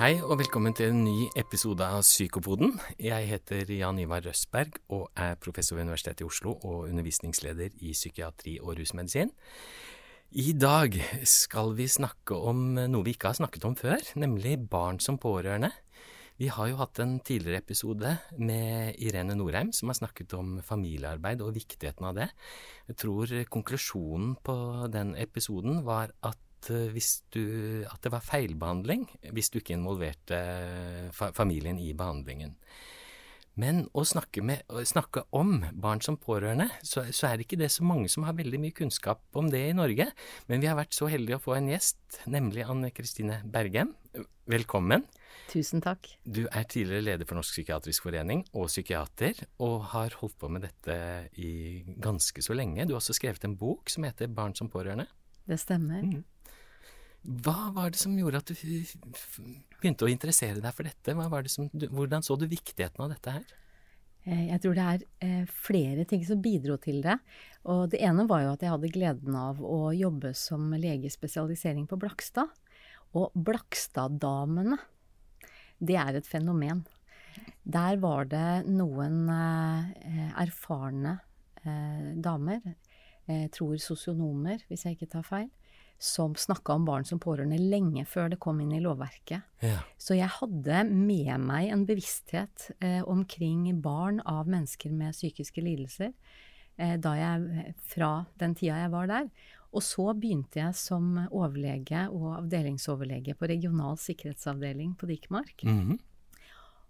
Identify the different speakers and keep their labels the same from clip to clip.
Speaker 1: Hei og velkommen til en ny episode av Psykopoden. Jeg heter Jan Ivar Røsberg og er professor ved Universitetet i Oslo og undervisningsleder i psykiatri og rusmedisin. I dag skal vi snakke om noe vi ikke har snakket om før, nemlig barn som pårørende. Vi har jo hatt en tidligere episode med Irene Norheim som har snakket om familiearbeid og viktigheten av det. Jeg tror konklusjonen på den episoden var at Eh, du, at det var feilbehandling hvis du ikke involverte fa familien i behandlingen. Men å snakke, med, å snakke om barn som pårørende, så, så, er det ikke det så mange som har veldig mye kunnskap om det i Norge. Men vi har vært så heldige å få en gjest, nemlig Anne Kristine Bergem. Velkommen.
Speaker 2: Tusen takk.
Speaker 1: Du er tidligere leder for Norsk psykiatrisk forening og psykiater, og har holdt på med dette i ganske så lenge. Du har også skrevet en bok som heter Barn som pårørende.
Speaker 2: Det stemmer. Mm.
Speaker 1: Hva var det som gjorde at du begynte å interessere deg for dette? Som, hvordan så du viktigheten av dette her?
Speaker 2: Eh, jeg tror det er eh, flere ting som bidro til det. Og det ene var jo at jeg hadde gleden av å jobbe som legespesialisering på Blakstad. Og Blakstad-damene, det er et fenomen. Der var det noen eh, erfarne damer, jeg tror sosionomer, hvis jeg ikke tar feil, som snakka om barn som pårørende lenge før det kom inn i lovverket. Ja. Så jeg hadde med meg en bevissthet eh, omkring barn av mennesker med psykiske lidelser eh, da jeg, fra den tida jeg var der. Og så begynte jeg som overlege og avdelingsoverlege på regional sikkerhetsavdeling på Dikmark. Mm -hmm.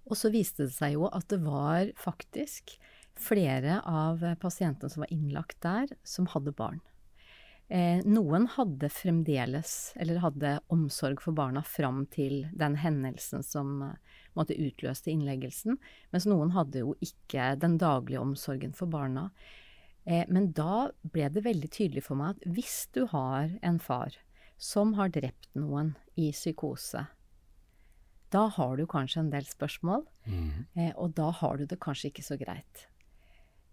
Speaker 2: Og så viste det seg jo at det var faktisk flere av pasientene som var innlagt der, som hadde barn. Eh, noen hadde fremdeles, eller hadde omsorg for barna fram til den hendelsen som eh, måtte utløste innleggelsen, mens noen hadde jo ikke den daglige omsorgen for barna. Eh, men da ble det veldig tydelig for meg at hvis du har en far som har drept noen i psykose, da har du kanskje en del spørsmål, mm. og da har du det kanskje ikke så greit.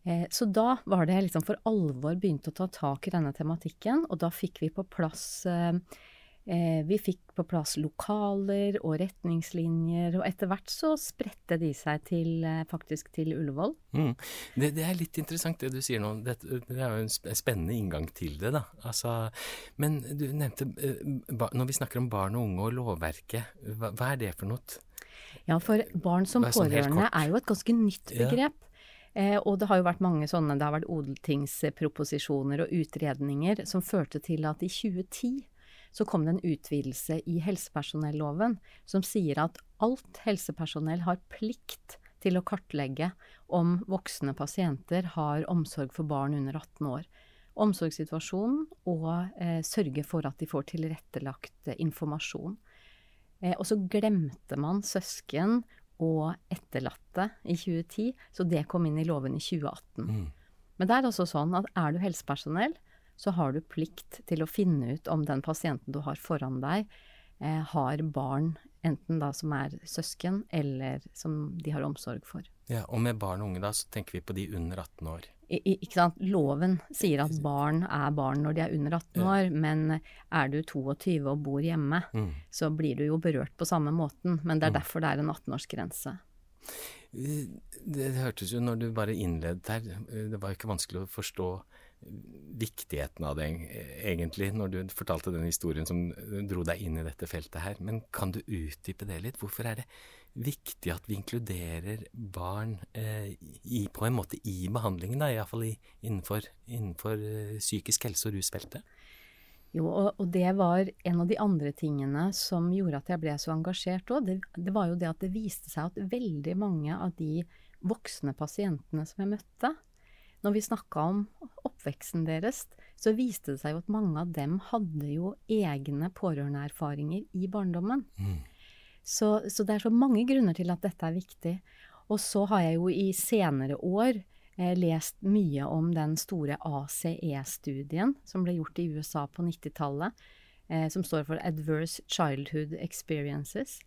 Speaker 2: Eh, så da var det liksom for alvor begynte å ta tak i denne tematikken, og da fikk vi på plass eh, eh, vi fikk på plass lokaler og retningslinjer, og etter hvert så spredte de seg til, faktisk til Ullevål. Mm.
Speaker 1: Det, det, er litt interessant det du sier nå. Det, det, er jo en spennende inngang til det, da. Altså, men du nevnte Når vi snakker om barn og unge og lovverket, hva, hva er det for noe?
Speaker 2: Ja, for barn som sånn pårørende er jo et ganske nytt begrep. Eh, og det har jo vært mange sånne, det har vært odeltingsproposisjoner og utredninger som førte til at i 2010 så kom det en utvidelse i helsepersonelloven som sier at alt helsepersonell har plikt til å kartlegge om voksne pasienter har omsorg for barn under 18 år. Omsorgssituasjonen og eh, sørge for at de får tilrettelagt eh, informasjon. Eh, og så glemte man søsken og etterlatte i 2010, så det kom inn i loven i 2018. Mm. Men det er også sånn at er du helsepersonell, så har du plikt til å finne ut om den pasienten du har foran deg, eh, har barn, enten da som er søsken, eller som de har omsorg for.
Speaker 1: Ja, Og med barn og unge, da, så tenker vi på de under 18 år?
Speaker 2: I, ikke sant? Loven sier at barn er barn når de er under 18 år, ja. men er du 22 og bor hjemme, mm. så blir du jo berørt på samme måten. Men det er mm. derfor det er en 18-årsgrense.
Speaker 1: Det, det, hørtes jo, når du bare innledet her, det var jo ikke vanskelig å forstå viktigheten av det, egentlig, når du fortalte den historien som dro deg inn i dette feltet her. Men kan du utdype det litt? Hvorfor er det viktig at vi inkluderer barn eh, i, på en måte i behandlingen, da, iallfall innenfor, innenfor uh, psykisk helse- og rusfeltet?
Speaker 2: Jo, og, det var en av de andre tingene som gjorde at jeg ble så engasjert òg. Det, det, var jo det at det viste seg at veldig mange av de voksne pasientene som jeg møtte, når vi snakka om oppveksten deres, så viste det seg jo at mange av dem hadde jo egne pårørendeerfaringer i barndommen. Mm. Så, så, det er så mange grunner til at dette er viktig. Og så har jeg jo i senere år eh, lest mye om den store ACE-studien som ble gjort i USA på 90-tallet, eh, som står for Adverse Childhood Experiences.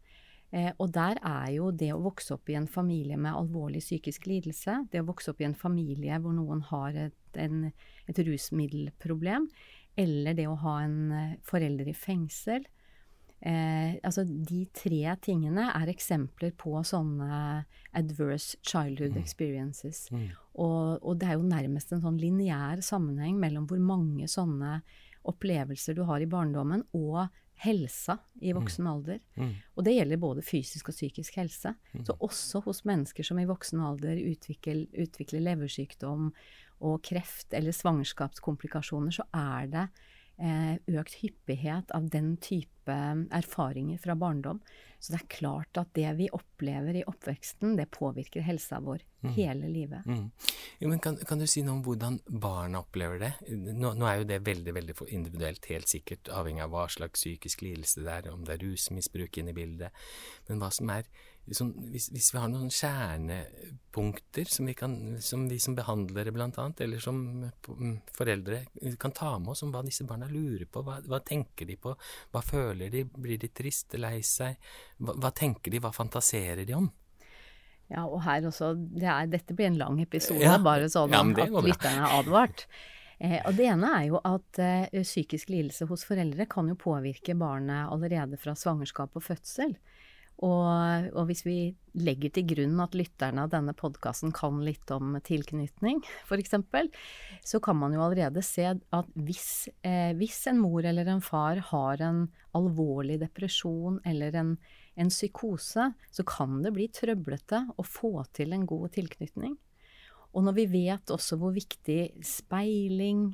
Speaker 2: Eh, og der er jo det å vokse opp i en familie med alvorlig psykisk lidelse, det å vokse opp i en familie hvor noen har et, en, et rusmiddelproblem, eller det å ha en eh, forelder i fengsel, Eh, altså de tre tingene er eksempler på sånne adverse childhood experiences.
Speaker 1: Mm.
Speaker 2: Og, og det er jo nærmest en sånn lineær sammenheng mellom hvor mange sånne opplevelser du har i barndommen, og helsa i voksen alder.
Speaker 1: Mm.
Speaker 2: Og det gjelder både fysisk og psykisk helse. Så også hos mennesker som i voksen alder utvikler, utvikler leversykdom og kreft eller svangerskapskomplikasjoner, så er det eh, økt hyppighet av den type erfaringer fra barndom. Så det er klart at det vi opplever i oppveksten, det påvirker helsa vår hele livet.
Speaker 1: Mm. Jo, men kan, kan du si noe om hvordan barna opplever det? Nå, nå er jo det veldig veldig individuelt, helt sikkert, avhengig av hva slags psykisk lidelse det er, om det er rusmisbruk inne i bildet. Men hva som er sånn, hvis, hvis vi har noen kjernepunkter som vi, kan, som vi som behandlere blant annet, eller som mm, foreldre kan ta med oss om hva disse barna lurer på, hva, hva tenker de på, hva føler de, blir de triste, lei seg, hva, hva tenker de, hva fantaserer de om?
Speaker 2: Ja, og her også, det er, dette blir en lang episode,
Speaker 1: Ja.
Speaker 2: bare sånn
Speaker 1: Ja,
Speaker 2: at lytterne er advart. Eh, og det ene er jo at eh, psykisk lidelse hos foreldre kan jo påvirke barnet allerede fra svangerskap og fødsel. Og, og hvis vi legger til grunn at lytterne av denne podkasten kan litt om tilknytning, f.eks., så kan man jo allerede se at hvis, eh, hvis en mor eller en far har en alvorlig depresjon eller en, en psykose, så kan det bli trøblete å få til en god tilknytning. Og når vi vet også hvor viktig speiling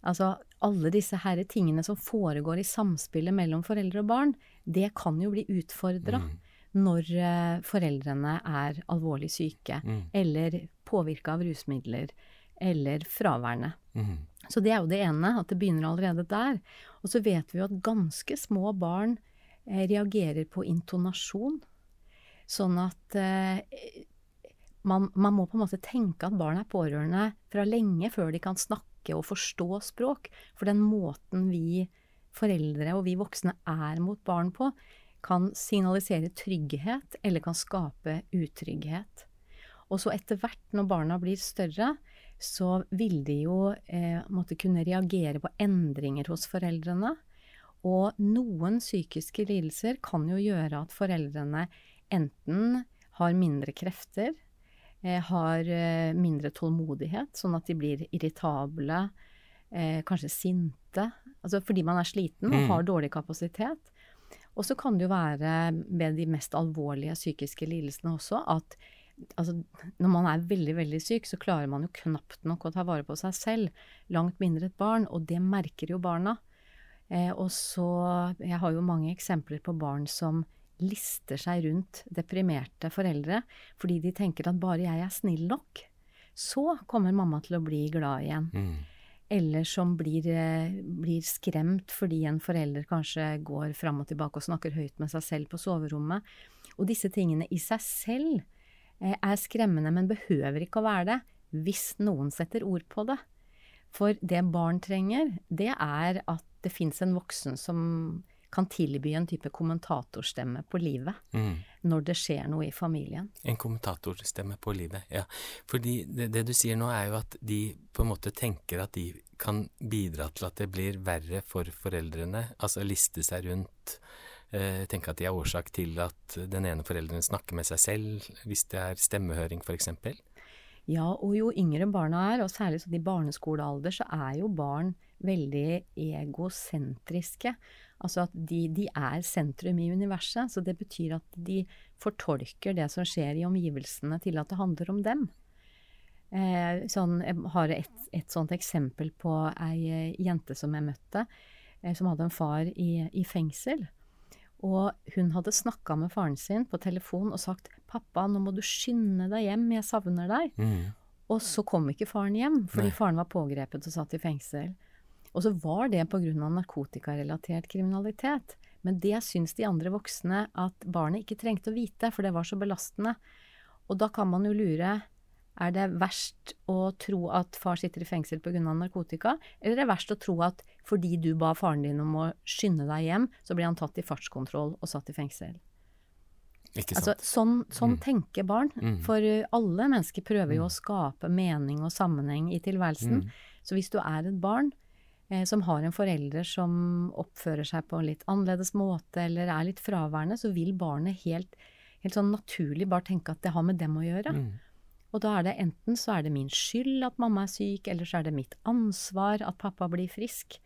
Speaker 2: Altså alle disse her tingene som foregår i samspillet mellom foreldre og barn, det kan jo bli utfordra når eh, foreldrene er alvorlig syke,
Speaker 1: Mm.
Speaker 2: eller påvirka av rusmidler, eller fraværende.
Speaker 1: Mm.
Speaker 2: Så det er jo det ene, at det begynner allerede der. Og så vet vi jo at ganske små barn eh, reagerer på intonasjon. Sånn at eh, man, man må på en måte tenke at barn er pårørende fra lenge før de kan snakke og forstå språk. For den måten vi foreldre og vi voksne er mot barn på, kan signalisere trygghet eller kan skape utrygghet. Og så etter hvert, når barna blir større, så vil de jo eh, måtte kunne reagere på endringer hos foreldrene. Og noen psykiske lidelser kan jo gjøre at foreldrene enten har mindre krefter, har eh, mindre tålmodighet, sånn at de blir irritable, eh, kanskje sinte. Altså fordi man er sliten og
Speaker 1: Mm.
Speaker 2: har dårlig kapasitet. Og så kan det jo være med de mest alvorlige psykiske lidelsene også at altså, når man er veldig, veldig syk, så klarer man jo knapt nok å ta vare på seg selv. Langt mindre et barn, og det merker jo barna. Eh, og så Jeg har jo mange eksempler på barn som lister seg rundt deprimerte foreldre fordi de tenker at bare jeg er snill nok, så kommer mamma til å bli glad igjen.
Speaker 1: Mm.
Speaker 2: Eller som blir, eh, blir skremt fordi en forelder kanskje går fram og tilbake og snakker høyt med seg selv på soverommet. Og disse tingene i seg selv eh, er skremmende, men behøver ikke å være det hvis noen setter ord på det. For det barn trenger, det er at det fins en voksen som kan tilby en type kommentatorstemme på livet
Speaker 1: Mm.
Speaker 2: når det skjer noe i familien.
Speaker 1: En kommentatorstemme på livet, ja. Fordi det, det du sier nå er jo at de på en måte tenker at de kan bidra til at det blir verre for foreldrene, altså liste seg rundt, eh, tenke at de er årsak til at den ene forelderen snakker med seg selv, hvis det er stemmehøring eksempel.
Speaker 2: Ja, og jo yngre barna er, og særlig sånn i barneskolealder, så er jo barn veldig egosentriske. Altså at de, de er sentrum i universet, så det betyr at de fortolker det som skjer i omgivelsene til at det handler om dem. Eh, sånn, jeg har et, et sånt eksempel på ei eh, jente som jeg møtte, eh, som hadde en far i, i fengsel. Og hun hadde snakka med faren sin på telefon og sagt 'Pappa, nå må du skynde deg hjem, jeg savner deg'.
Speaker 1: Mm.
Speaker 2: Og så kom ikke faren hjem, fordi
Speaker 1: Nei.
Speaker 2: faren var pågrepet og satt i fengsel. Og så var det pga. narkotikarelatert kriminalitet. Men det syns de andre voksne at barnet ikke trengte å vite, for det var så belastende. Og da kan man jo lure er det verst å tro at far sitter i fengsel pga. narkotika, eller er det verst å tro at fordi du ba faren din om å skynde deg hjem, så ble han tatt i fartskontroll og satt i fengsel?
Speaker 1: Ikke
Speaker 2: Altså,
Speaker 1: sant?
Speaker 2: sånn, sånn
Speaker 1: Mm.
Speaker 2: tenker barn.
Speaker 1: Mm.
Speaker 2: For uh, alle mennesker prøver jo
Speaker 1: Mm.
Speaker 2: å skape mening og sammenheng i tilværelsen.
Speaker 1: Mm.
Speaker 2: Så hvis du er et barn, eh, som har en forelder som oppfører seg på en litt annerledes måte eller er litt fraværende, så vil barnet helt, helt sånn naturlig bare tenke at det har med dem å gjøre.
Speaker 1: Mm.
Speaker 2: Og da er det enten så er det min skyld at mamma er syk, eller så er det mitt ansvar at pappa blir frisk.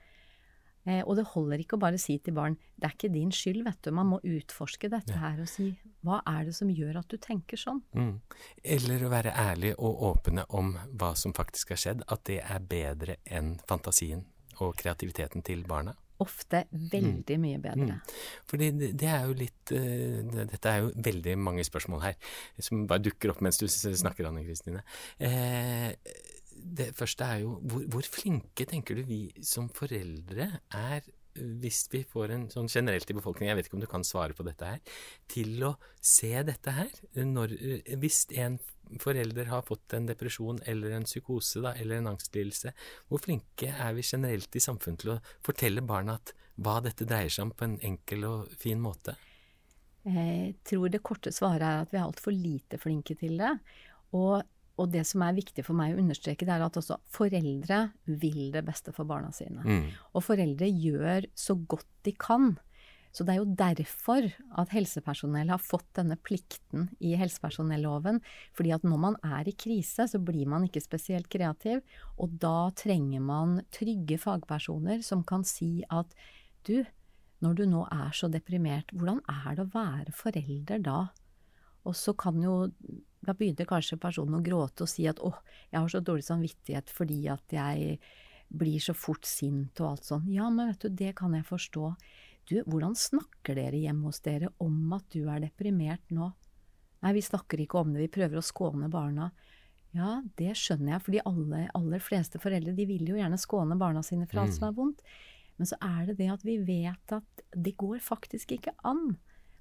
Speaker 2: Eh, og det holder ikke å bare si til barn det er ikke din skyld, vet du. Man må utforske dette her og si hva er det som gjør at du tenker sånn?
Speaker 1: Mm. Eller å være ærlig og åpne om hva som faktisk har skjedd. At det er bedre enn fantasien og kreativiteten til barna.
Speaker 2: Ofte veldig mye bedre.
Speaker 1: Mm. Fordi det, det, er jo litt uh, det, Dette er jo veldig mange spørsmål her som bare dukker opp mens du snakker, Anne Kristine. Eh, det første er jo hvor, hvor, flinke tenker du vi som foreldre er hvis vi får en sånn generelt i befolkningen, jeg vet ikke om du kan svare på dette her, til å se dette her? Når, hvis en forelder har fått en depresjon eller en psykose da, eller en angstlidelse, hvor flinke er vi generelt i samfunnet til å fortelle barna at hva dette dreier seg om på en enkel og fin måte?
Speaker 2: Jeg tror det korte svaret er at vi er altfor lite flinke til det. Og og det som er viktig for meg å understreke, det er at også foreldre vil det beste for barna sine. Mm. Og foreldre gjør så godt de kan. Så det er jo derfor at helsepersonell har fått denne plikten i helsepersonelloven. Fordi at når man er i krise, så blir man ikke spesielt kreativ. Og da trenger man trygge fagpersoner som kan si at du, når du nå er så deprimert, hvordan er det å være forelder da? Og så kan jo Da begynner kanskje personen å gråte og si at 'å, jeg har så dårlig samvittighet fordi at jeg blir så fort sint' og alt sånn. Ja, men vet du, det kan jeg forstå. Du, hvordan snakker dere hjemme hos dere om at du er deprimert nå? Nei, vi snakker ikke om det, vi prøver å skåne barna. Ja, det skjønner jeg, for de aller, aller fleste foreldre de vil jo gjerne skåne barna sine fra alt mm. som er vondt. Men så er det det at vi vet at det går faktisk ikke an.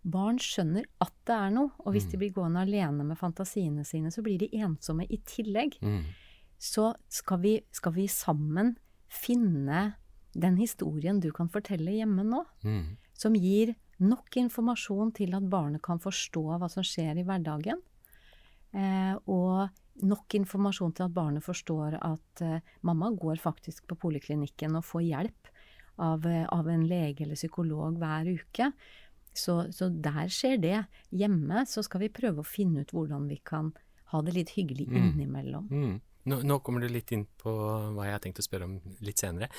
Speaker 2: Barn skjønner at det er noe, og hvis mm. de blir gående alene med fantasiene sine, så blir de ensomme i tillegg. Mm. Så skal vi, skal vi, sammen finne den historien du kan fortelle hjemme nå, mm. som gir nok informasjon til at barnet kan forstå hva som skjer i hverdagen. Eh, og nok informasjon til at barnet forstår at eh, mamma går faktisk på poliklinikken og får hjelp av, eh, av en lege eller psykolog hver uke. Så, så, der skjer det. Hjemme så skal vi prøve å finne ut hvordan vi kan ha det litt hyggelig mm. innimellom.
Speaker 1: Mm. Nå, nå, kommer du litt inn på hva jeg har tenkt å spørre om litt senere.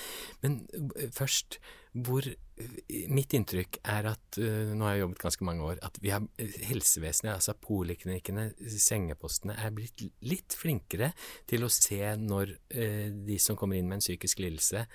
Speaker 1: Men uh, først, hvor uh, Mitt inntrykk er at uh, Nå har jeg jobbet ganske mange år. At vi har helsevesenet, altså poliklinikkene, sengepostene, er blitt litt flinkere til å se når de som kommer inn med en psykisk lidelse,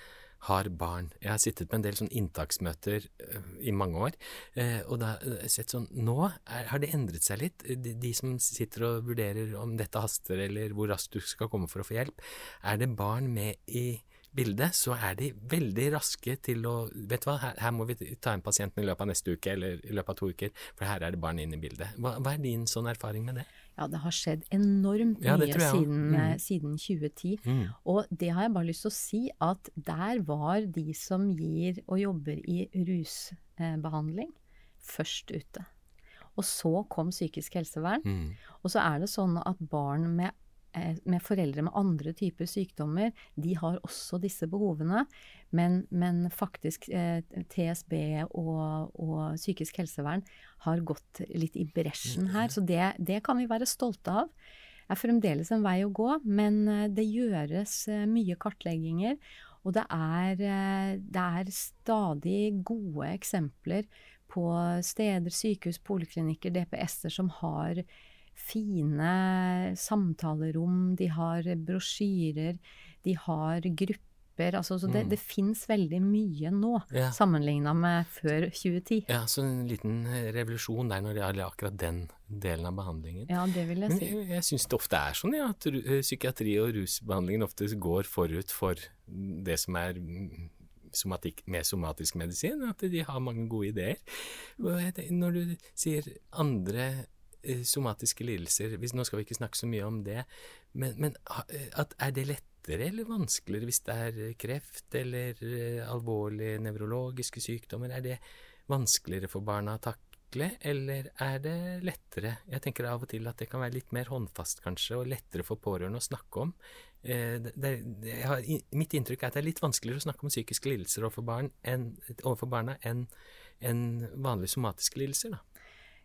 Speaker 1: har barn. Jeg har sittet på en del sånn inntaksmøter uh, i mange år, uh, og da har jeg sett sånn Nå er, har det endret seg litt. De, de, som sitter og vurderer om dette haster, eller hvor raskt du skal komme for å få hjelp, er det barn med i bildet, så er de veldig raske til å Vet du hva, her, her må vi ta inn pasienten i løpet av neste uke, eller i løpet av to uker, for her er det barn inn i bildet. Hva, hva er din sånn erfaring med det?
Speaker 2: Ja, det har skjedd enormt ja, mye siden, mm. Eh, siden, 2010. Mm. Og det har jeg bare lyst til å si, at der var de som gir og jobber i rusbehandling, først ute. Og så kom psykisk helsevern. Mm. Og så er det sånn at barn med med foreldre med andre typer sykdommer, de har også disse behovene. Men, men faktisk eh, TSB og, og, psykisk helsevern har gått litt i bresjen her. Så det, det, kan vi være stolte av. Det er fremdeles en vei å gå, men eh, det gjøres eh, mye kartlegginger. Og det er, det er stadig gode eksempler på steder, sykehus, poliklinikker, DPS-er som har fine samtalerom, de har brosjyrer, de har grupper. Altså, så det, mm. det fins veldig mye nå, ja. sammenligna med før 2010.
Speaker 1: Ja, Så en liten revolusjon der når det gjelder akkurat den delen av behandlingen.
Speaker 2: Ja, det vil jeg si.
Speaker 1: Men jeg, jeg syns det ofte er sånn ja, at psykiatri og rusbehandlingen ofte går forut for det som er somatikk, med somatisk medisin, at de har mange gode ideer. Når du sier andre Eh, somatiske lidelser hvis, Nå skal vi ikke snakke så mye om det, men, men at, er det lettere eller vanskeligere hvis det er kreft eller alvorlige nevrologiske sykdommer? Er det vanskeligere for barna å takle, eller er det lettere? Jeg tenker av og til at det kan være litt mer håndfast, kanskje, og lettere for pårørende å snakke om. Eh, det, det, har, mitt inntrykk er at det er litt vanskeligere å snakke om psykiske lidelser overfor, barn enn, overfor barna enn enn vanlige somatiske lidelser. da.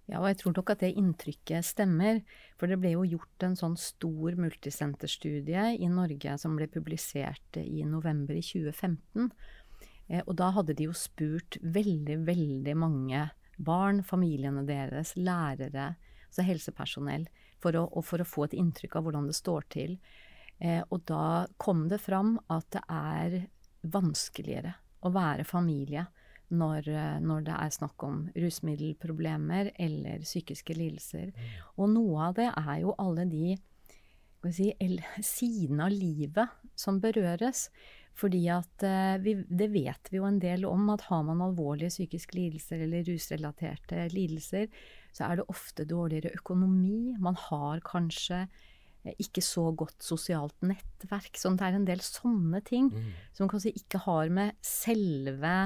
Speaker 2: Ja, og jeg tror nok at det inntrykket stemmer. For det ble jo gjort en sånn stor multisenterstudie i Norge som ble publisert i november i 2015. Eh, og da hadde de jo spurt veldig, veldig mange barn, familiene deres, lærere, altså helsepersonell, for å, for å få et inntrykk av hvordan det står til. Eh, og da kom det fram at det er vanskeligere å være familie når, eh, når, det er snakk om rusmiddelproblemer eller psykiske lidelser. Mm. Og noe av det er jo alle de si, sidene av livet som berøres. Fordi at eh, vi, det vet vi jo en del om, at har man alvorlige psykiske lidelser eller rusrelaterte lidelser, så er det ofte dårligere økonomi. Man har kanskje eh, ikke så godt sosialt nettverk. Så det er en del sånne ting mm. som kanskje ikke har med selve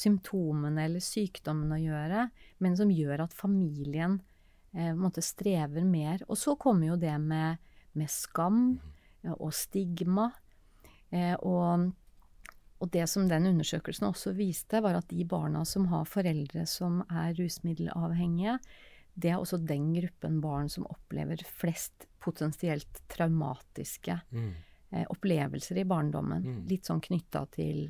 Speaker 2: symptomene eller sykdommen å gjøre, men som gjør at familien eh, måtte strever mer. Og så kommer jo det med, med skam og stigma. Eh, og, og, det som den undersøkelsen også viste, var at de barna som har foreldre som er rusmiddelavhengige, det er også den gruppen barn som opplever flest potensielt traumatiske mm. eh, opplevelser i barndommen. Mm. Litt sånn knytta til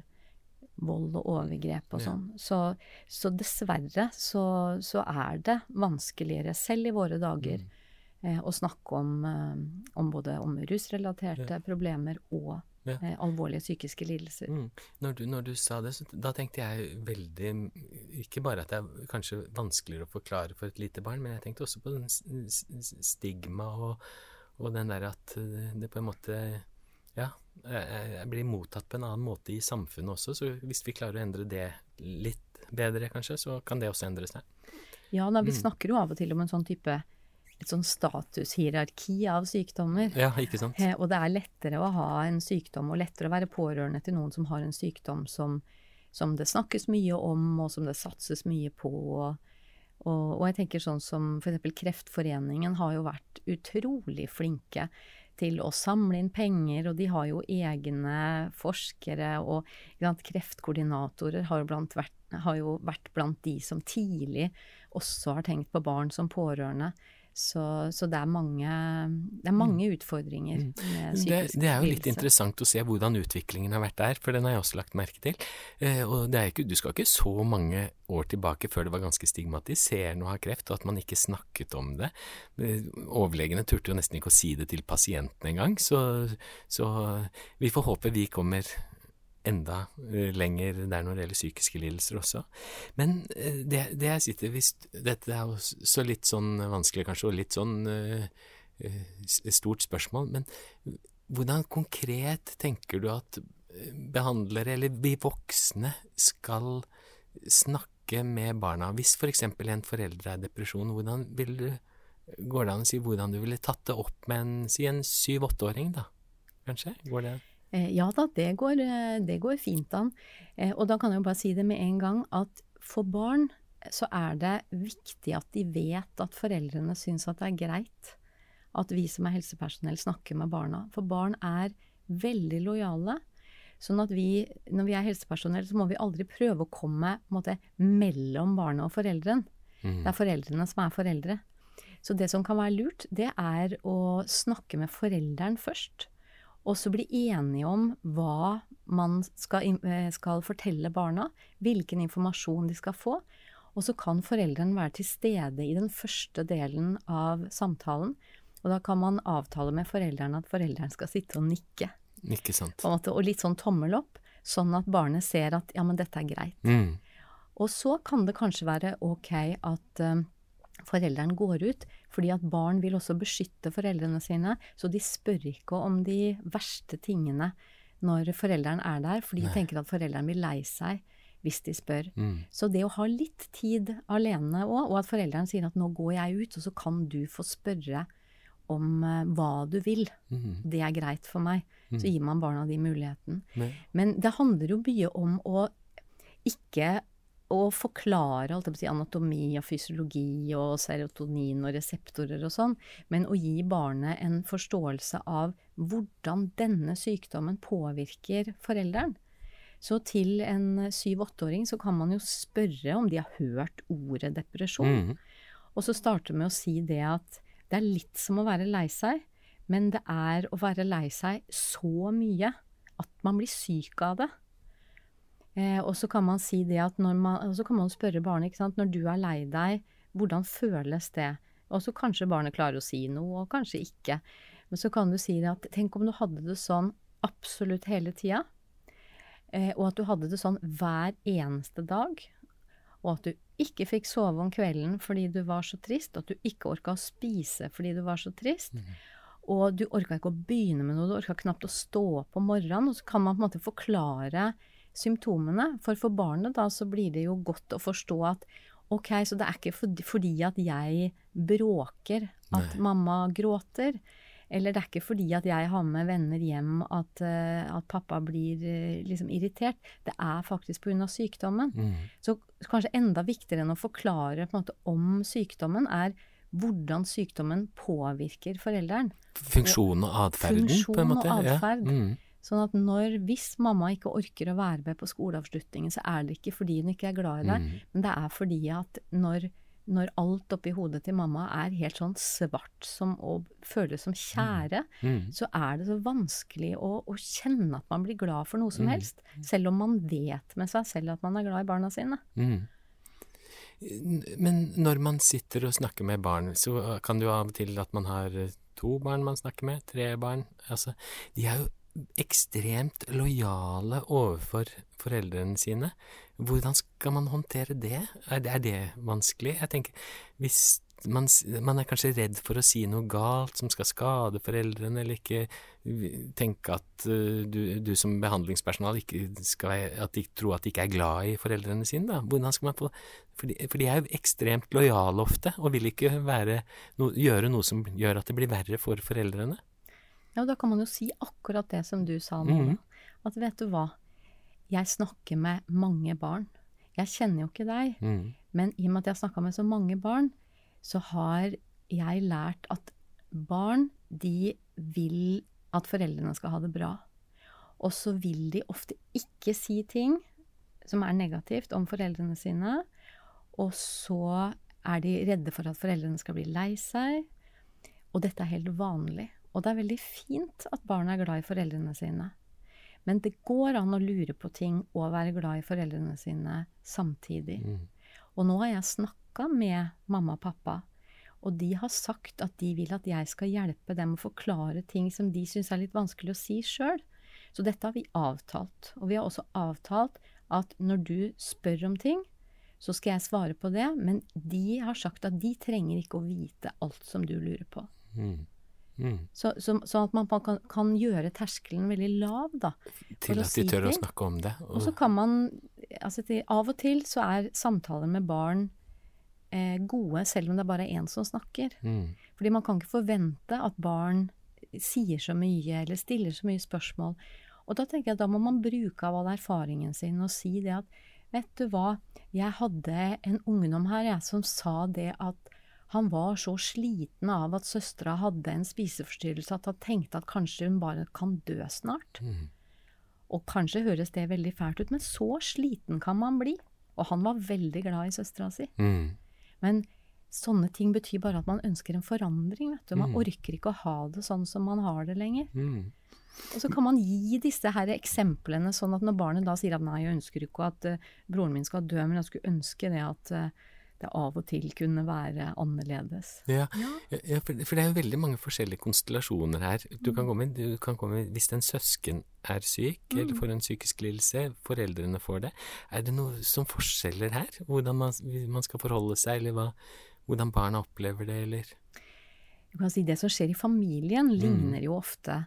Speaker 2: vold og overgrep og sånn. Ja. Så, så, dessverre så, så, er det vanskeligere, selv i våre dager, mm. eh, å snakke om, eh, om, både om rusrelaterte ja. problemer og ja. eh, alvorlige psykiske lidelser. Mm.
Speaker 1: Når, du, når, du, sa det, så, da tenkte jeg veldig Ikke bare at det er kanskje vanskeligere å forklare for et lite barn, men jeg tenkte også på den stigma og, og den der at det på en måte ja, jeg blir mottatt på en annen måte i samfunnet også. Så hvis vi klarer å endre det litt bedre, kanskje, så kan det også endre seg.
Speaker 2: Ja, da, vi mm. snakker jo av og til om en sånn type et sånn statushierarki av sykdommer.
Speaker 1: Ja, ikke sant?
Speaker 2: Eh, og det er lettere å ha en sykdom, og lettere å være pårørende til noen som har en sykdom som, som det snakkes mye om, og som det satses mye på. Og, og, og jeg tenker sånn som f.eks. Kreftforeningen har jo vært utrolig flinke til å samle inn penger, og de har jo egne forskere, og sant, kreftkoordinatorer har, vært, har, jo vært blant de som tidlig også har tenkt på barn som pårørende. Så, så det, er mange, det er mange mm. utfordringer mm. med psykisk
Speaker 1: lidelse. Det, er jo litt interessant å se hvordan utviklingen har vært der, for den har jeg også lagt merke til. Eh, og ikke, du skal ikke så mange år tilbake før det var ganske stigmatiserende å ha kreft, og at man ikke snakket om det. Eh, overlegene turte jo nesten ikke å si det til pasienten engang, så, så vi får håpe vi kommer enda eh, lenger der når det gjelder psykiske lidelser også. Men eh, det, det jeg sitter hvis, Dette er jo så litt sånn vanskelig kanskje, og litt sånn uh, stort spørsmål, men hvordan konkret tenker du at behandlere, eller vi voksne, skal snakke med barna? Hvis f.eks. For en forelder er depresjon, hvordan vil du, går det an å si hvordan du ville tatt det opp med en, si en syv-åtteåring, da? Kanskje? Går det an?
Speaker 2: Eh, ja da, det går, eh, det går fint an. Eh, og da kan jeg jo bare si det med en gang at for barn så er det viktig at de vet at foreldrene syns at det er greit at vi som er helsepersonell snakker med barna. For barn er veldig lojale. Sånn at vi, når vi er helsepersonell, så må vi aldri prøve å komme måte, mellom barnet og foreldren. Mm. Det er foreldrene som er foreldre. Så det som kan være lurt, det er å snakke med forelderen først og så bli enige om hva man skal, eh, skal, fortelle barna, hvilken informasjon de skal få. Og så kan foreldrene være til stede i den første delen av samtalen. Og da kan man avtale med foreldrene at foreldrene skal sitte og nikke.
Speaker 1: Ikke sant.
Speaker 2: Måte, og litt sånn tommel opp, sånn at barnet ser at ja, men dette er greit.
Speaker 1: Mm.
Speaker 2: Og så kan det kanskje være ok at um, forelderen går ut, fordi at barn vil også beskytte foreldrene sine, så de spør ikke om de verste tingene når forelderen er der, for de tenker at forelderen blir lei seg hvis de spør.
Speaker 1: Mm.
Speaker 2: Så det å ha litt tid alene òg, og at forelderen sier at nå går jeg ut, og så kan du få spørre om uh, hva du vil.
Speaker 1: Mm.
Speaker 2: Det er greit for meg. Mm. Så gir man barna de muligheten.
Speaker 1: Nei.
Speaker 2: Men det handler jo mye om å ikke å forklare alt si, anatomi og fysiologi og serotonin og reseptorer og sånn, men å gi barnet en forståelse av hvordan denne sykdommen påvirker forelderen. Så til en syv-åtteåring så kan man jo spørre om de har hørt ordet depresjon. Mm. Og så starte med å si det at det er litt som å være lei seg, men det er å være lei seg så mye at man blir syk av det. Eh, og så kan man si det at når man, og så kan man spørre barnet ikke sant, når du er lei deg, hvordan føles det? Og så kanskje barnet klarer å si noe, og kanskje ikke. Men så kan du si det at tenk om du hadde det sånn absolutt hele tida. Eh, og at du hadde det sånn hver eneste dag. Og at du ikke fikk sove om kvelden fordi du var så trist. At du ikke orka å spise fordi du var så trist. Mm. Og du orka ikke å begynne med noe, du orka knapt å stå opp om morgenen. Og så kan man på en måte forklare symptomene. For for barnet da så blir det jo godt å forstå at ok, så det er ikke fordi at jeg bråker at Nei. mamma gråter. Eller det er ikke fordi at jeg har med venner hjem at, uh, at pappa blir uh, liksom irritert. Det er faktisk pga. sykdommen. Mm. Så kanskje enda viktigere enn å forklare en måte, om sykdommen, er hvordan sykdommen påvirker forelderen.
Speaker 1: Funksjon og atferden, på en måte?
Speaker 2: Funksjon og atferd. Ja. Mm. Sånn at når, hvis mamma ikke orker å være med på skoleavslutningen, så er det ikke fordi hun ikke er glad i deg, mm. men det er fordi at når når alt oppi hodet til mamma er helt sånn svart som, og føles som kjære, mm. Mm. så er det så vanskelig å, å, kjenne at man blir glad for noe som mm. helst. Selv om man vet med seg selv at man er glad i barna sine. Mm.
Speaker 1: Men når man sitter og snakker med barn, så kan det jo av og til at man har to barn man snakker med, tre barn. Altså, de er jo ekstremt lojale overfor foreldrene sine. Hvordan skal man håndtere det? Er det, er det vanskelig? Jeg tenker, hvis man, man, er kanskje redd for å si noe galt som skal skade foreldrene, eller ikke tenke at du, du, som behandlingspersonal ikke skal at de tror at de ikke er glad i foreldrene sine. Da. Hvordan skal man få For de, for de er jo ekstremt lojale ofte, og vil ikke være, no, gjøre noe som gjør at det blir verre for foreldrene.
Speaker 2: Ja, og da kan man jo si akkurat det som du sa nå. Mm. At vet du hva, jeg snakker med mange barn. Jeg kjenner jo ikke deg, mm. men i og med at jeg har snakka med så mange barn, så har jeg lært at barn, de vil at foreldrene skal ha det bra. Og så vil de ofte ikke si ting som er negativt om foreldrene sine. Og så er de redde for at foreldrene skal bli lei seg. Og dette er helt vanlig. Og det er veldig fint at barna er glad i foreldrene sine. Men det går an å lure på ting og være glad i foreldrene sine samtidig. Mm. Og nå har jeg snakka med mamma og pappa, og de har sagt at de vil at jeg skal hjelpe dem å forklare ting som de syns er litt vanskelig å si sjøl. Så dette har vi avtalt. Og vi har også avtalt at når du spør om ting, så skal jeg svare på det, men de har sagt at de trenger ikke å vite alt som du lurer på. Mm. Mm. Så, så, sånn at man kan, kan, gjøre terskelen veldig lav, da.
Speaker 1: Til at de tør å snakke om det.
Speaker 2: Og, og så kan man altså til, Av og til så er samtaler med barn eh, gode, selv om det bare er én som snakker. Mm. Fordi man kan ikke forvente at barn sier så mye eller stiller så mye spørsmål. Og da tenker jeg at da må man bruke av all erfaringen sin og si det at Vet du hva, jeg hadde en ungdom her jeg, som sa det at han var så sliten av at søstera hadde en spiseforstyrrelse at han tenkte at kanskje hun bare kan dø snart. Mm. Og kanskje høres det veldig fælt ut, men så sliten kan man bli. Og han var veldig glad i søstera si. Mm. Men sånne ting betyr bare at man ønsker en forandring. vet du. Man mm. orker ikke å ha det sånn som man har det lenger. Mm. Og så kan man gi disse her eksemplene, sånn at når barnet da sier at nei, jeg ønsker ikke at uh, broren min skal dø, men jeg skulle ønske det at uh, det av og til kunne være annerledes.
Speaker 1: Ja, ja for, for, det er jo veldig mange forskjellige konstellasjoner her. Du kan mm. komme, du kan komme hvis en søsken er syk mm. eller får en psykisk lidelse, foreldrene får det. Er det noe som forskjeller her? Hvordan man, man skal forholde seg, eller hva, hvordan barna opplever det, eller?
Speaker 2: Du kan si Det som skjer i familien, ligner mm. jo ofte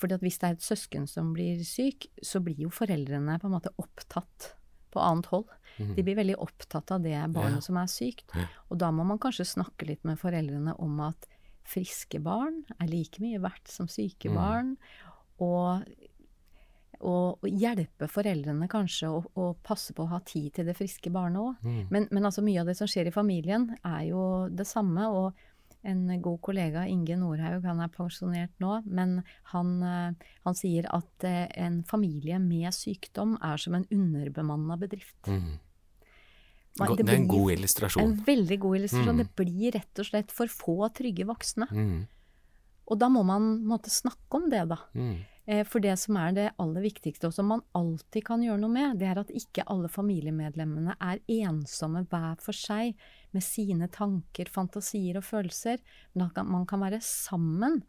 Speaker 2: fordi at hvis det er et søsken som blir syk, så blir jo foreldrene på en måte opptatt på annet hold. Mm. De blir veldig opptatt av det barnet ja. som er sykt. Og da må man kanskje snakke litt med foreldrene om at friske barn er like mye verdt som syke mm. barn. Og og, og hjelpe foreldrene kanskje å, å passe på å ha tid til det friske barnet òg.
Speaker 1: Mm.
Speaker 2: Men, men altså mye av det som skjer i familien, er jo det samme. og en god kollega, Inge Nordhaug, han er pensjonert nå, men han, eh, han sier at eh, en familie med sykdom er som en underbemanna bedrift.
Speaker 1: Mm.
Speaker 2: Man- det
Speaker 1: Det er en
Speaker 2: blir
Speaker 1: god
Speaker 2: En veldig god illustrasjon.
Speaker 1: Mm.
Speaker 2: Det blir rett og slett for få trygge voksne.
Speaker 1: Mm.
Speaker 2: Og da må man måtte snakke om det, da. Eh, For det som er det aller viktigste, og som man alltid kan gjøre noe med, det er at ikke alle familiemedlemmene er ensomme hver for seg med sine tanker, fantasier og følelser, men at man kan være sammen.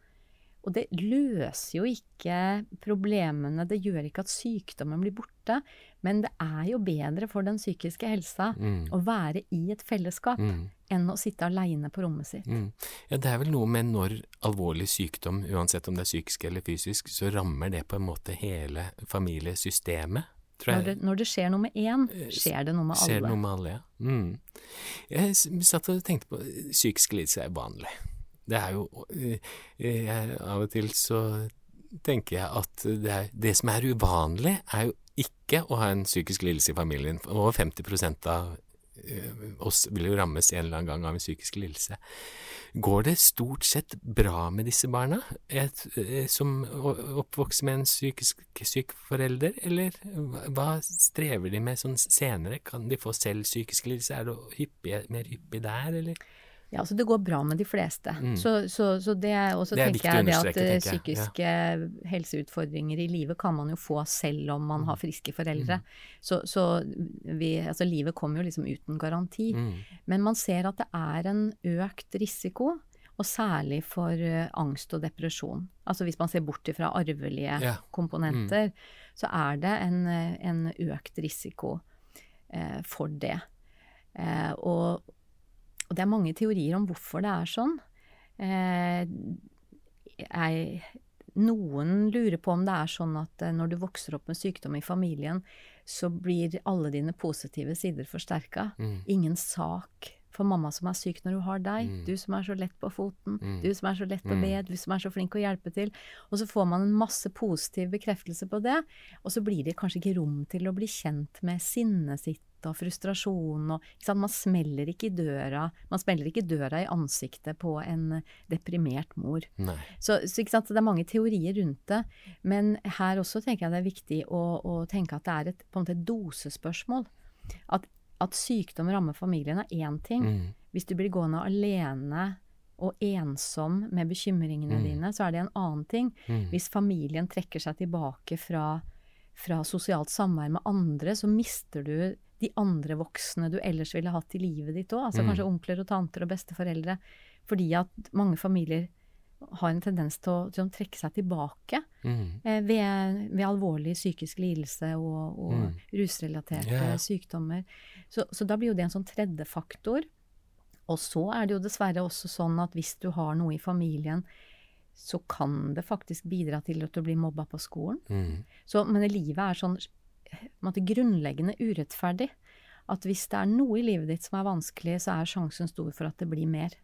Speaker 2: Og det løser jo ikke problemene, det gjør ikke at sykdommen blir borte, men det er jo bedre for den psykiske helsa
Speaker 1: Mm.
Speaker 2: å være i et fellesskap
Speaker 1: Mm.
Speaker 2: Enn å sitte aleine på rommet sitt.
Speaker 1: Mm. Ja, det er vel noe med når alvorlig sykdom, uansett om det er psykisk eller fysisk, så rammer det på en måte hele familiesystemet,
Speaker 2: Når det, når det skjer noe med én,
Speaker 1: Eh,
Speaker 2: skjer det noe med
Speaker 1: Skjer
Speaker 2: alle.
Speaker 1: det noe med alle, ja. Mm. Jeg satt og tenkte på Psykisk lidelse er vanlig. Det er jo eh, jeg, Av og til så tenker jeg at det, er, det som er uvanlig, er jo ikke å ha en psykisk lidelse i familien. Over 50 av eh, oss vil jo rammes en eller annen gang av en psykisk lidelse. Går det stort sett bra med disse barna, et, eh, som oppvokser med en psykisk syk forelder, eller hva strever de med sånn senere? Kan de få selv psykisk lidelse? Er det hyppig, mer hyppig der, eller?
Speaker 2: Ja, altså det går bra med de fleste.
Speaker 1: Mm.
Speaker 2: Så, så, så det, og så
Speaker 1: Det er
Speaker 2: tenker jeg det at eh, psykiske helseutfordringer i livet kan man jo få selv om man
Speaker 1: Mm.
Speaker 2: har friske foreldre. Så, så vi, altså livet kommer jo liksom uten garanti.
Speaker 1: Mm.
Speaker 2: Men man ser at det er en økt risiko, og særlig for uh, angst og depresjon. Altså hvis man ser bort fra arvelige
Speaker 1: yeah.
Speaker 2: komponenter, så er det en, eh, en økt risiko uh, for det. Uh, og, og det er mange teorier om hvorfor det er sånn. Eh, jeg, noen lurer på om det er sånn at eh, når du vokser opp med sykdom i familien, så blir alle dine positive sider forsterka.
Speaker 1: Mm.
Speaker 2: Ingen sak for mamma som er syk når hun har deg.
Speaker 1: Mm.
Speaker 2: Du som er så lett på foten.
Speaker 1: Mm.
Speaker 2: Du som er så lett å
Speaker 1: Mm.
Speaker 2: be. Du som er så flink å hjelpe til. Og så får man en masse positiv bekreftelse på det, og så blir det kanskje ikke rom til å bli kjent med sinnet sitt og frustrasjon og? Man smeller ikke i døra Man smeller ikke døra i ansiktet på en deprimert mor. Så? Så det er mange teorier rundt det. Men her også tenker jeg det er viktig å, å tenke at det er et, på en måte et dosespørsmål. At, at sykdom rammer familien er én ting.
Speaker 1: Mm.
Speaker 2: Hvis du blir gående alene og ensom med bekymringene
Speaker 1: Mm.
Speaker 2: dine, så er det en annen ting.
Speaker 1: Mm.
Speaker 2: Hvis familien trekker seg tilbake fra, fra sosialt samvær med andre, så mister du de andre voksne du ellers ville hatt i livet ditt òg. Altså
Speaker 1: Mm.
Speaker 2: kanskje onkler og tanter og besteforeldre. Fordi at mange familier har en tendens til å, til å trekke seg tilbake
Speaker 1: Mm.
Speaker 2: eh, ved, ved alvorlig psykisk lidelse og, og
Speaker 1: Mm.
Speaker 2: rusrelaterte
Speaker 1: ja.
Speaker 2: sykdommer. Så, så da blir jo det en sånn tredje faktor. Og så er det jo dessverre også sånn at hvis du har noe i familien, så kan det faktisk bidra til at du blir mobba på skolen.
Speaker 1: Mm.
Speaker 2: Så, men livet er sånn måtte, grunnleggende urettferdig. At hvis det er noe i livet ditt som er vanskelig, så er sjansen stor for at det blir mer.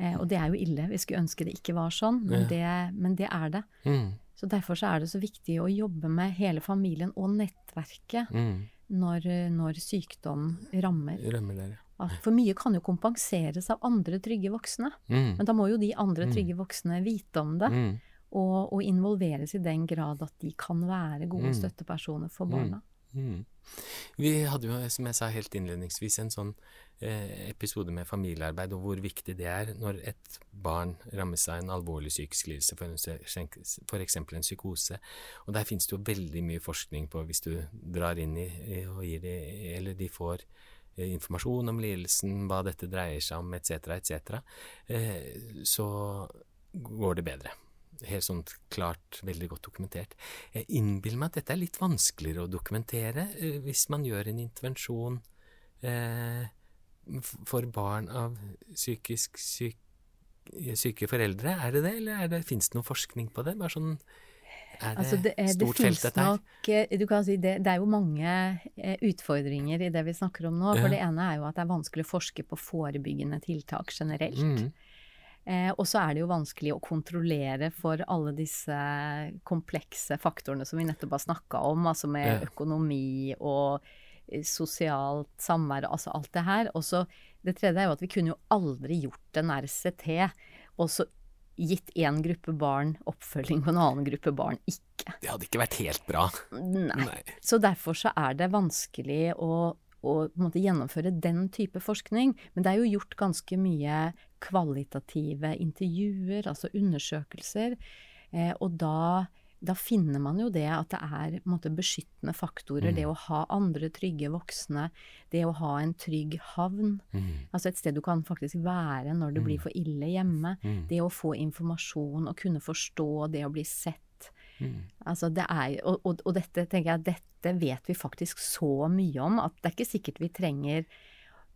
Speaker 2: Eh, og det er jo ille. Vi skulle ønske det ikke var sånn, men, det, men det er det.
Speaker 1: Mm.
Speaker 2: Så derfor så er det så viktig å jobbe med hele familien og nettverket
Speaker 1: Mm.
Speaker 2: når, når sykdom rammer.
Speaker 1: rammer der, ja.
Speaker 2: For mye kan jo kompenseres av andre trygge voksne.
Speaker 1: Mm.
Speaker 2: Men da må jo de andre
Speaker 1: Mm.
Speaker 2: trygge voksne vite om det,
Speaker 1: Mm.
Speaker 2: og, og involveres i den grad at de kan være gode
Speaker 1: Mm.
Speaker 2: støttepersoner for barna.
Speaker 1: Mm. Vi hadde jo, som jeg sa helt innledningsvis, en sånn eh, episode med familiearbeid, og hvor viktig det er når et barn rammes av en alvorlig psykisk lidelse, f.eks. en psykose. Og der finnes det jo veldig mye forskning på, hvis du drar inn i, og gir de, eller de får eh, informasjon om lidelsen, hva dette dreier seg om, etc., etc., eh, så går det bedre helt sånn klart, veldig godt dokumentert. Jeg innbiller meg at dette er litt vanskeligere å dokumentere eh, hvis man gjør en intervensjon eh, for barn av psykisk syk, syke foreldre. Er det det, eller er det, finnes det noe forskning på det? Bare sånn, er det,
Speaker 2: Altså det, er,
Speaker 1: stort
Speaker 2: det
Speaker 1: felt, dette her?
Speaker 2: eh, Du kan si det, det er jo mange eh, utfordringer i det vi snakker om nå. For
Speaker 1: Ja.
Speaker 2: det ene er jo at det er vanskelig å forske på forebyggende tiltak generelt.
Speaker 1: Mm,
Speaker 2: Eh, og så er det jo vanskelig å kontrollere for alle disse komplekse faktorene som vi nettopp har snakka om, altså med
Speaker 1: Ja.
Speaker 2: økonomi og eh, sosialt samvær, altså alt det her. Og så det tredje er jo at vi kunne jo aldri gjort en RCT og så gitt én gruppe barn oppfølging og en annen gruppe barn ikke.
Speaker 1: Det hadde ikke vært helt bra.
Speaker 2: Nei.
Speaker 1: Nei.
Speaker 2: Så derfor så er det vanskelig å, å på en måte gjennomføre den type forskning. Men det er jo gjort ganske mye kvalitative intervjuer, altså undersøkelser. Eh, og da, da finner man jo det at det er måte, beskyttende faktorer. Det å ha andre trygge voksne, det å ha en trygg havn.
Speaker 1: Mm.
Speaker 2: Altså et sted du kan faktisk være når det blir for ille hjemme.
Speaker 1: Mm.
Speaker 2: Det å få informasjon og kunne forstå det å bli sett.
Speaker 1: Mm.
Speaker 2: Altså det er, og, og, og dette tenker jeg, dette vet vi faktisk så mye om at det er ikke sikkert vi trenger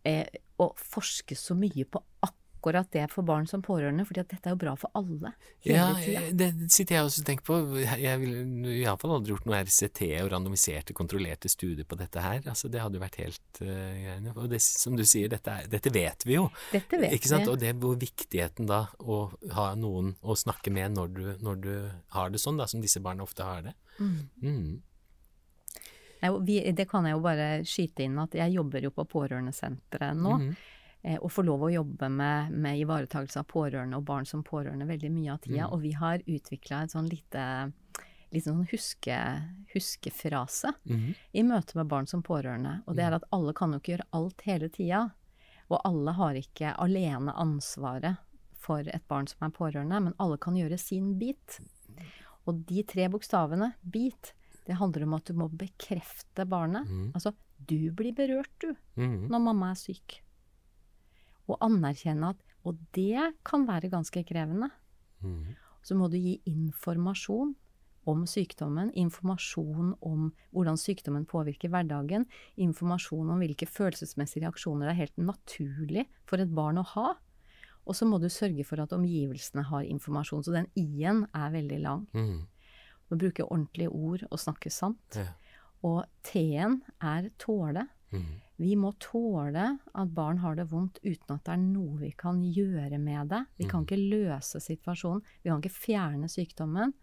Speaker 2: eh, å forske så mye på akkurat det for barn som pårørende, fordi at dette er jo bra for alle
Speaker 1: Ja,
Speaker 2: tida.
Speaker 1: det sitter jeg også og tenker på. Jeg ville iallfall aldri gjort noe RCT og randomiserte, kontrollerte studier på dette her. Altså, det hadde jo vært helt uh. Og det, som du sier, dette, er, dette vet vi jo.
Speaker 2: Dette vet
Speaker 1: Ikke sant?
Speaker 2: vi.
Speaker 1: Og det hvor viktigheten da å ha noen å snakke med når du, når du har det sånn, da, som disse barna ofte har det. Mm.
Speaker 2: Nei, vi, det kan jeg jo bare skyte inn at jeg jobber jo på pårørendesenteret nå.
Speaker 1: Mm
Speaker 2: eh, Og får lov å jobbe med, med ivaretakelse av pårørende og barn som pårørende veldig mye av tida.
Speaker 1: Mm.
Speaker 2: Og vi har utvikla et sånn lite, lite sånn huske, huskefrase
Speaker 1: mm.
Speaker 2: i møte med barn som pårørende. Og det er at alle kan jo ikke gjøre alt hele tida. Og alle har ikke alene ansvaret for et barn som er pårørende, men alle kan gjøre sin bit. Og de tre bokstavene, bit, det handler om at du må bekrefte barnet.
Speaker 1: Mm.
Speaker 2: Altså, du blir berørt, du,
Speaker 1: Mhm.
Speaker 2: når mamma er syk. Og anerkjenne at Og det kan være ganske krevende.
Speaker 1: Mm.
Speaker 2: Så må du gi informasjon om sykdommen, informasjon om hvordan sykdommen påvirker hverdagen, informasjon om hvilke følelsesmessige reaksjoner det er helt naturlig for et barn å ha. Og så må du sørge for at omgivelsene har informasjon. Så den i-en er veldig lang.
Speaker 1: Mm.
Speaker 2: Du må bruke ordentlige ord og snakke sant.
Speaker 1: Ja.
Speaker 2: Og t-en er tåle.
Speaker 1: Mhm.
Speaker 2: Vi må tåle at barn har det vondt uten at det er noe vi kan gjøre med det. Vi kan ikke løse situasjonen. Vi kan ikke fjerne sykdommen.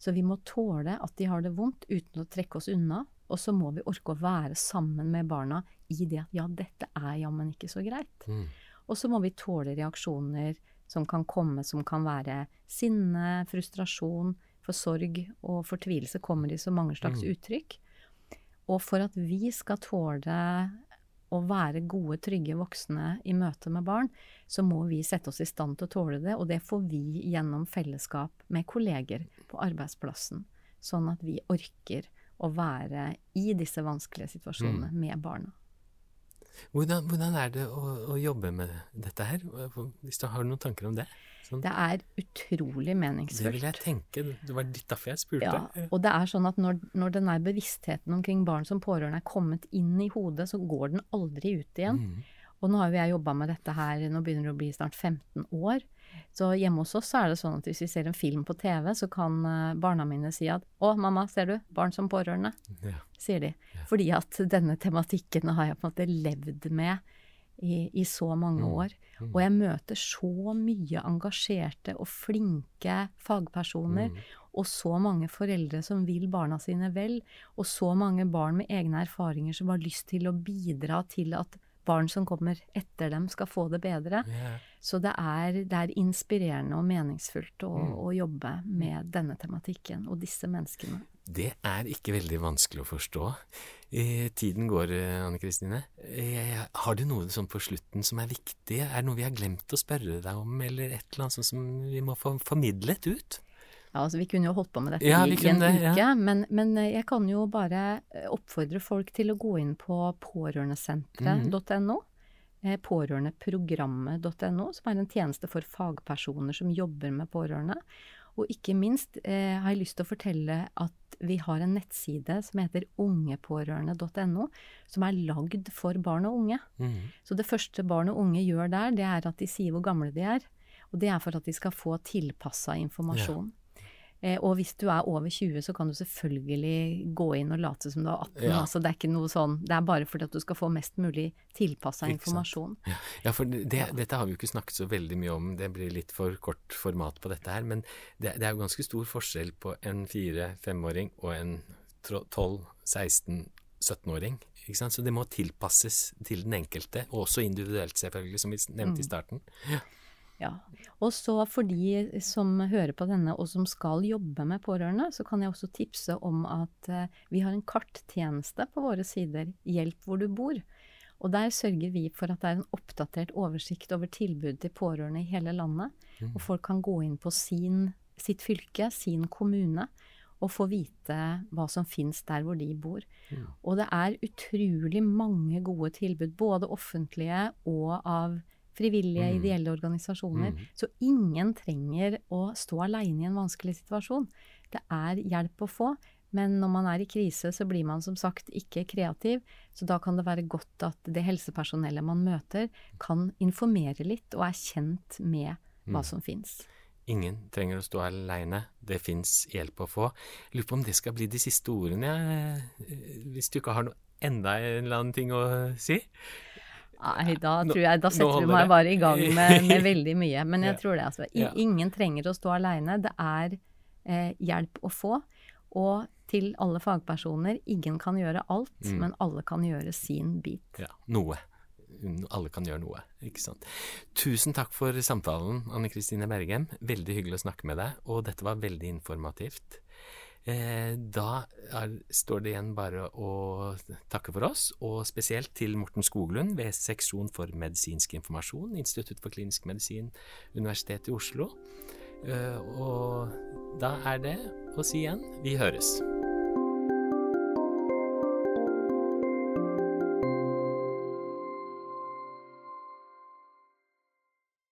Speaker 2: Så vi må tåle at de har det vondt uten å trekke oss unna. Og så må vi orke å være sammen med barna i det at ja, dette er jammen ikke så greit.
Speaker 1: Mm.
Speaker 2: Og så må vi tåle reaksjoner som kan komme, som kan være sinne, frustrasjon, for sorg og fortvilelse kommer i så mange slags uttrykk. Og for at vi skal tåle å være gode, trygge voksne i møte med barn, så må vi sette oss i stand til å tåle det, og det får vi gjennom fellesskap med kolleger på arbeidsplassen. Sånn at vi orker å være i disse vanskelige situasjonene med barna.
Speaker 1: Hvordan, hvordan er det å, å jobbe med dette her? Hvis du har noen tanker om det? Sånn,
Speaker 2: Det er utrolig meningsfullt.
Speaker 1: det vil jeg tenke. Det var litt derfor jeg spurte.
Speaker 2: Ja, og det er sånn at når, når den der bevisstheten omkring barn som pårørende er kommet inn i hodet, så går den aldri ut igjen.
Speaker 1: Mm.
Speaker 2: Og nå har jo jeg jobba med dette her, nå begynner det å bli snart 15 år. Så hjemme hos oss så er det sånn at hvis vi ser en film på TV, så kan eh, barna mine si at 'Å, mamma, ser du? Barn som pårørende',
Speaker 1: Ja.
Speaker 2: sier de. Fordi at denne tematikken har jeg på en måte levd med i, i så mange år. Og jeg møter så mye engasjerte og flinke fagpersoner, og så mange foreldre som vil barna sine vel, og så mange barn med egne erfaringer som har lyst til å bidra til at barn som kommer etter dem, skal få det bedre.
Speaker 1: Yeah.
Speaker 2: Så det er, det er inspirerende og meningsfullt å, å jobbe med denne tematikken og disse menneskene.
Speaker 1: Det er ikke veldig vanskelig å forstå. Eh, tiden går, eh, Anne Kristine. Eh, har du noe sånn på slutten som er viktig? Er det noe vi har glemt å spørre deg om, eller et eller annet som vi må få formidlet ut?
Speaker 2: Ja, altså Vi kunne jo holdt på med dette
Speaker 1: Ja,
Speaker 2: i, en
Speaker 1: det,
Speaker 2: uke, ja. men, men eh, jeg kan jo bare eh, oppfordre folk til å gå inn på pårørendesenteret.no. Mm. Pårørendeprogrammet.no, som er en tjeneste for fagpersoner som jobber med pårørende. Og ikke minst eh, har jeg lyst til å fortelle at vi har en nettside som heter ungepårørende.no, som er lagd for barn og unge.
Speaker 1: Mm.
Speaker 2: Så det første barn og unge gjør der, det er at de sier hvor gamle de er. Og det er for at de skal få tilpassa informasjon. Eh, og hvis du er over 20, så kan du selvfølgelig gå inn og late som du er 18.
Speaker 1: Ja.
Speaker 2: Altså, det er ikke noe sånn, det er bare fordi at du skal få mest mulig tilpassa informasjon.
Speaker 1: Ja, ja for det, dette har vi jo ikke snakket så veldig mye om, det blir litt for kort format på dette her, men det, det er jo ganske stor forskjell på en fire-femåring og en 12-16-17-åring. Ikke sant? Så det må tilpasses til den enkelte, og også individuelt selvfølgelig, som vi nevnte i starten. Ja.
Speaker 2: Ja. Og så for de som hører på denne og som skal jobbe med pårørende, så kan jeg også tipse om at eh, vi har en karttjeneste på våre sider, Hjelp hvor du bor. Og der sørger vi for at det er en oppdatert oversikt over tilbud til pårørende i hele landet. Og folk kan gå inn på sin, sitt fylke, sin kommune, og få vite hva som fins der hvor de bor. Og det er utrolig mange gode tilbud, både offentlige og av frivillige,
Speaker 1: Mm.
Speaker 2: ideelle organisasjoner.
Speaker 1: Mm.
Speaker 2: Så ingen trenger å stå aleine i en vanskelig situasjon. Det er hjelp å få. Men når man er i krise, så blir man som sagt ikke kreativ. Så da kan det være godt at det helsepersonellet man møter, kan informere litt og er kjent med hva
Speaker 1: Mm.
Speaker 2: som fins.
Speaker 1: Ingen trenger å stå aleine, det fins hjelp å få. Lurer på om det skal bli de siste ordene, jeg, eh, hvis du ikke har noe enda en eller annen ting å si?
Speaker 2: Nei, da tror jeg Da setter
Speaker 1: vi
Speaker 2: du meg bare i gang med, med veldig mye. Men jeg
Speaker 1: Ja.
Speaker 2: tror det, altså. I. Ingen trenger å stå aleine. Det er eh, hjelp å få. Og til alle fagpersoner, ingen kan gjøre alt,
Speaker 1: Mm.
Speaker 2: men alle kan gjøre sin bit.
Speaker 1: Ja, noe. Alle kan gjøre noe, ikke sant. Tusen takk for samtalen, Anne Kristine Bergem. Veldig hyggelig å snakke med deg, og dette var veldig informativt. Eh, da er, står det igjen bare å takke for oss, og spesielt til Morten Skoglund ved Seksjon for medisinsk informasjon, Institutt for klinisk medisin, Universitetet i Oslo. Eh, og da er det å si igjen vi høres.